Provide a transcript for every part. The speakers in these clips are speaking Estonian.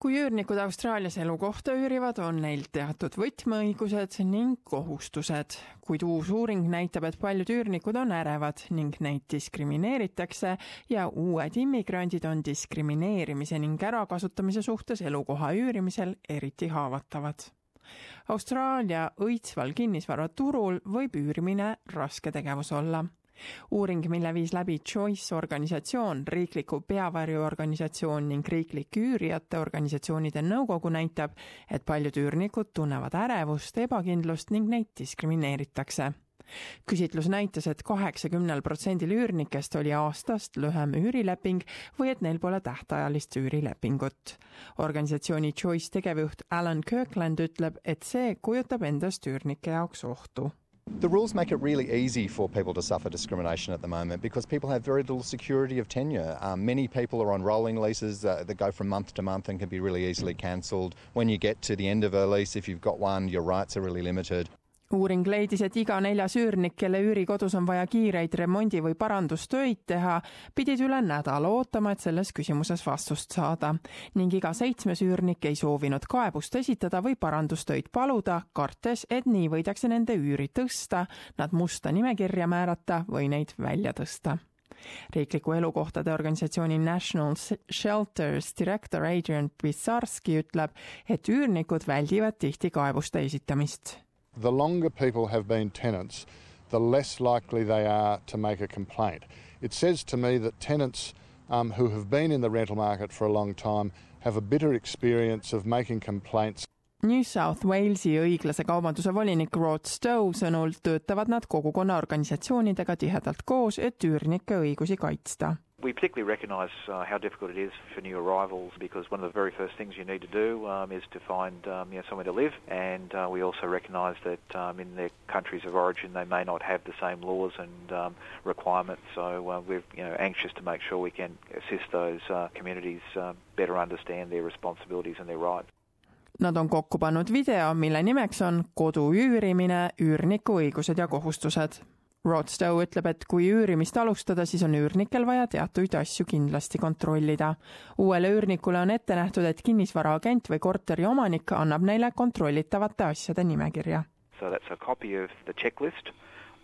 kui üürnikud Austraalias elukohta üürivad, on neil teatud võtmeõigused ning kohustused, kuid uus uuring näitab, et paljud üürnikud on ärevad ning neid diskrimineeritakse ja uued immigrandid on diskrimineerimise ning ärakasutamise suhtes elukoha üürimisel eriti haavatavad. Austraalia õitsval kinnisvaraturul võib üürimine raske tegevus olla uuring, mille viis läbi Choice organisatsioon, riikliku peavarjuorganisatsioon ning riiklik üürijate organisatsioonide nõukogu näitab, et paljud üürnikud tunnevad ärevust, ebakindlust ning neid diskrimineeritakse küsitlus näitas et, et kaheksakümnel protsendil üürnikest oli aastast lühem üürileping või et neil pole tähtajalist üürilepingut. organisatsiooni Choice tegevjuht Alan Kirkland ütleb, et see kujutab endast üürnike jaoks ohtu The rules make it really easy for people to suffer discrimination at the moment because people have very little security of tenure. Um, many people are on rolling leases uh, that go from month to month and can be really easily cancelled. When you get to the end of a lease, if you've got one, your rights are really limited. Uuring leidis, et iga neljas üürnik, kelle üürikodus on vaja kiireid remondi- või parandustöid teha, pidid üle nädala ootama, et selles küsimuses vastust saada. ning iga seitsmes üürnik ei soovinud kaebust esitada või parandustöid paluda, kartes, et nii võidakse nende üüri tõsta, nad musta nimekirja määrata või neid välja tõsta riikliku elukohtade organisatsiooni National Shelters direktor Adrian Pisarski ütleb, et üürnikud väldivad tihti kaebuste esitamist the longer people have been tenants, the less likely they are to make a complaint. It says to me that tenants um, who have been in the rental market for a long time have a bitter experience of making complaints. New South Walesi õiglase kaubanduse volinik Rod Stowe sõnul töötavad nad kogukonna organisatsioonidega tihedalt koos, et üürnike õigusi kaitsta We particularly recognise uh, how difficult it is for new arrivals because one of the very first things you need to do um, is to find um, you know, somewhere to live, and uh, we also recognise that um, in their countries of origin they may not have the same laws and um, requirements. So uh, we're you know, anxious to make sure we can assist those uh, communities uh, better understand their responsibilities and their rights. Nad on kokku pannud video, mille nimeks on Kodu üürimine, üürniku õigused ja kohustused Rod Stowe ütleb, et kui üürimist alustada, siis on üürnikel vaja teatuid asju kindlasti kontrollida. uuele üürnikule on ette nähtud, et kinnisvaraagent või korteri omanik annab neile kontrollitavate asjade nimekirja. So that's a copy of the checklist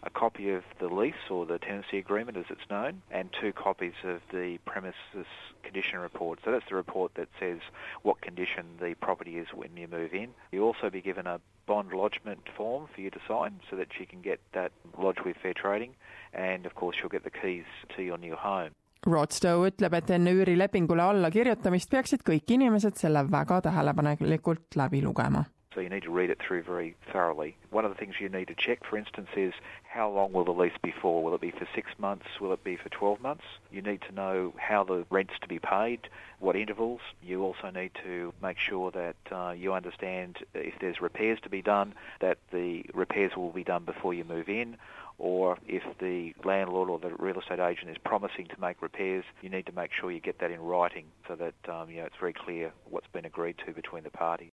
a copy of the lease or the tenancy agreement as it's known, and two copies of the premises condition report. So that's the report that says what condition the property is when you move in. You'll also be given a bond lodgement form for you to sign so that you can get that lodged with fair trading, and of course you'll get the keys to your new home. Rod Stowe ütleb, et enne üürilepingule allakirjutamist peaksid kõik inimesed selle väga tähelepanelikult läbi lugema so you need to read it through very thoroughly. One of the things you need to check, for instance, is how long will the lease be for? Will it be for six months? Will it be for 12 months? You need to know how the rent's to be paid, what intervals. You also need to make sure that uh, you understand if there's repairs to be done, that the repairs will be done before you move in, or if the landlord or the real estate agent is promising to make repairs, you need to make sure you get that in writing so that um, you know, it's very clear what's been agreed to between the parties.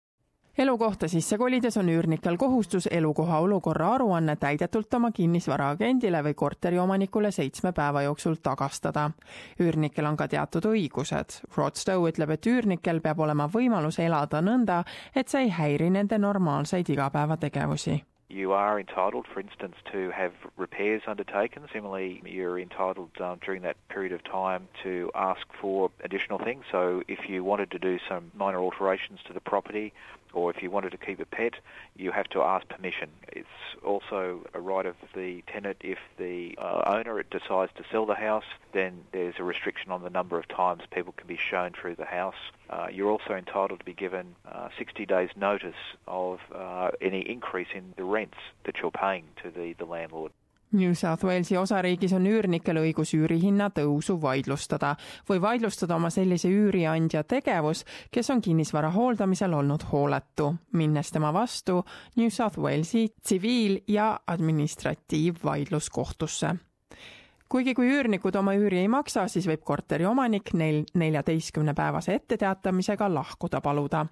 Elukohta sisse kolides on üürnikel kohustus elukoha olukorra aruanne täidetult oma kinnisvaraagendile või korteriomanikule seitsme päeva jooksul tagastada. üürnikel on ka teatud õigused. Rod Stowe ütleb, et üürnikel peab olema võimalus elada nõnda, et see ei häiri nende normaalseid igapäevategevusi You are entitled, for instance, to have repairs undertaken. Similarly, you're entitled um, during that period of time to ask for additional things. So if you wanted to do some minor alterations to the property or if you wanted to keep a pet, you have to ask permission. It's also a right of the tenant if the uh, owner it decides to sell the house, then there's a restriction on the number of times people can be shown through the house. Uh, you're also entitled to be given uh, 60 days notice of uh, any increase in the rents that you're paying to the, the landlord. New South Walesi osariigis on üürnikel õigus üürihinna tõusu vaidlustada. Või vaidlustada oma sellise üüriandja tegevus, kes on kinnisvara hooldamisel olnud hooletu, minnes tema vastu New South Walesi tsiviil- ja administratiivvaidluskohtusse kuigi kui üürnikud oma üüri ei maksa, siis võib korteri omanik neil neljateistkümne päevase etteteatamisega lahkuda paluda.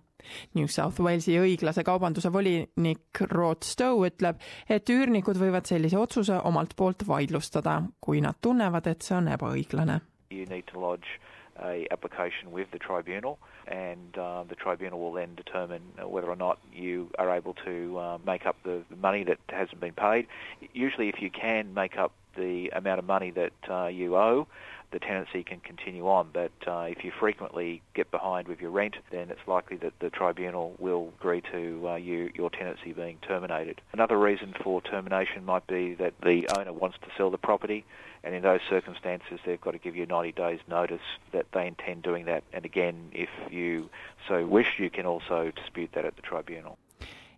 New South Walesi õiglase kaubanduse volinik Rod Stowe ütleb, et üürnikud võivad sellise otsuse omalt poolt vaidlustada, kui nad tunnevad, et see on ebaõiglane. You need to lodge a application with the tribunal and uh, the tribunal will then determine whether or not you are able to uh, make up the money that hasn't been paid. Usually, if you can make up the amount of money that uh, you owe, the tenancy can continue on. But uh, if you frequently get behind with your rent, then it's likely that the tribunal will agree to uh, you, your tenancy being terminated. Another reason for termination might be that the owner wants to sell the property, and in those circumstances, they've got to give you 90 days' notice that they intend doing that. And again, if you so wish, you can also dispute that at the tribunal.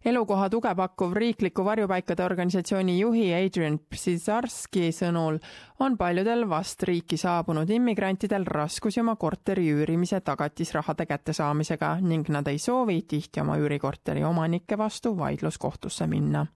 Elukoha tuge pakkuv riikliku varjupaikade organisatsiooni juhi Adrian Psisarski sõnul on paljudel vast riiki saabunud immigrantidel raskusi oma korteri üürimise tagatisrahade kättesaamisega ning nad ei soovi tihti oma üürikorteri omanike vastu vaidluskohtusse minna.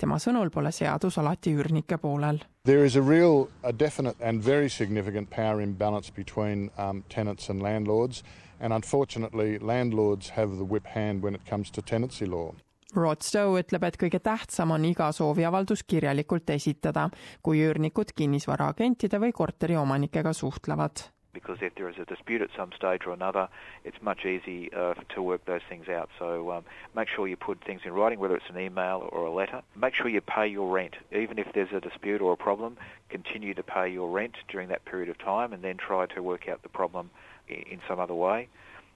tema sõnul pole seadus alati üürnike poolel. There is a real, a definite and very significant power imbalance between um, tenants and landlords and unfortunately landlords have the whip hand when it comes to tenancy law. Rod Stowe ütleb, et kõige tähtsam on iga sooviavaldus kirjalikult esitada, kui üürnikud kinnisvaraagentide või korteriomanikega suhtlevad. because if there is a dispute at some stage or another, it's much easier uh, to work those things out. So um, make sure you put things in writing, whether it's an email or a letter. Make sure you pay your rent. Even if there's a dispute or a problem, continue to pay your rent during that period of time and then try to work out the problem in some other way.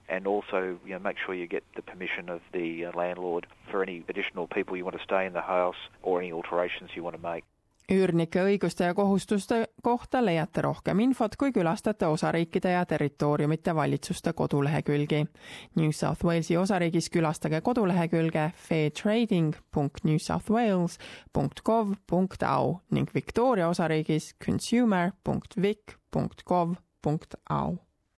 And also you know, make sure you get the permission of the uh, landlord for any additional people you want to stay in the house or any alterations you want to make. üürnike õiguste ja kohustuste kohta leiate rohkem infot, kui külastate osariikide ja territooriumite valitsuste kodulehekülgi. New South Walesi osariigis külastage kodulehekülge fairtrading.newsouthwales.gov.au ning Victoria osariigis consumer.vic.gov.au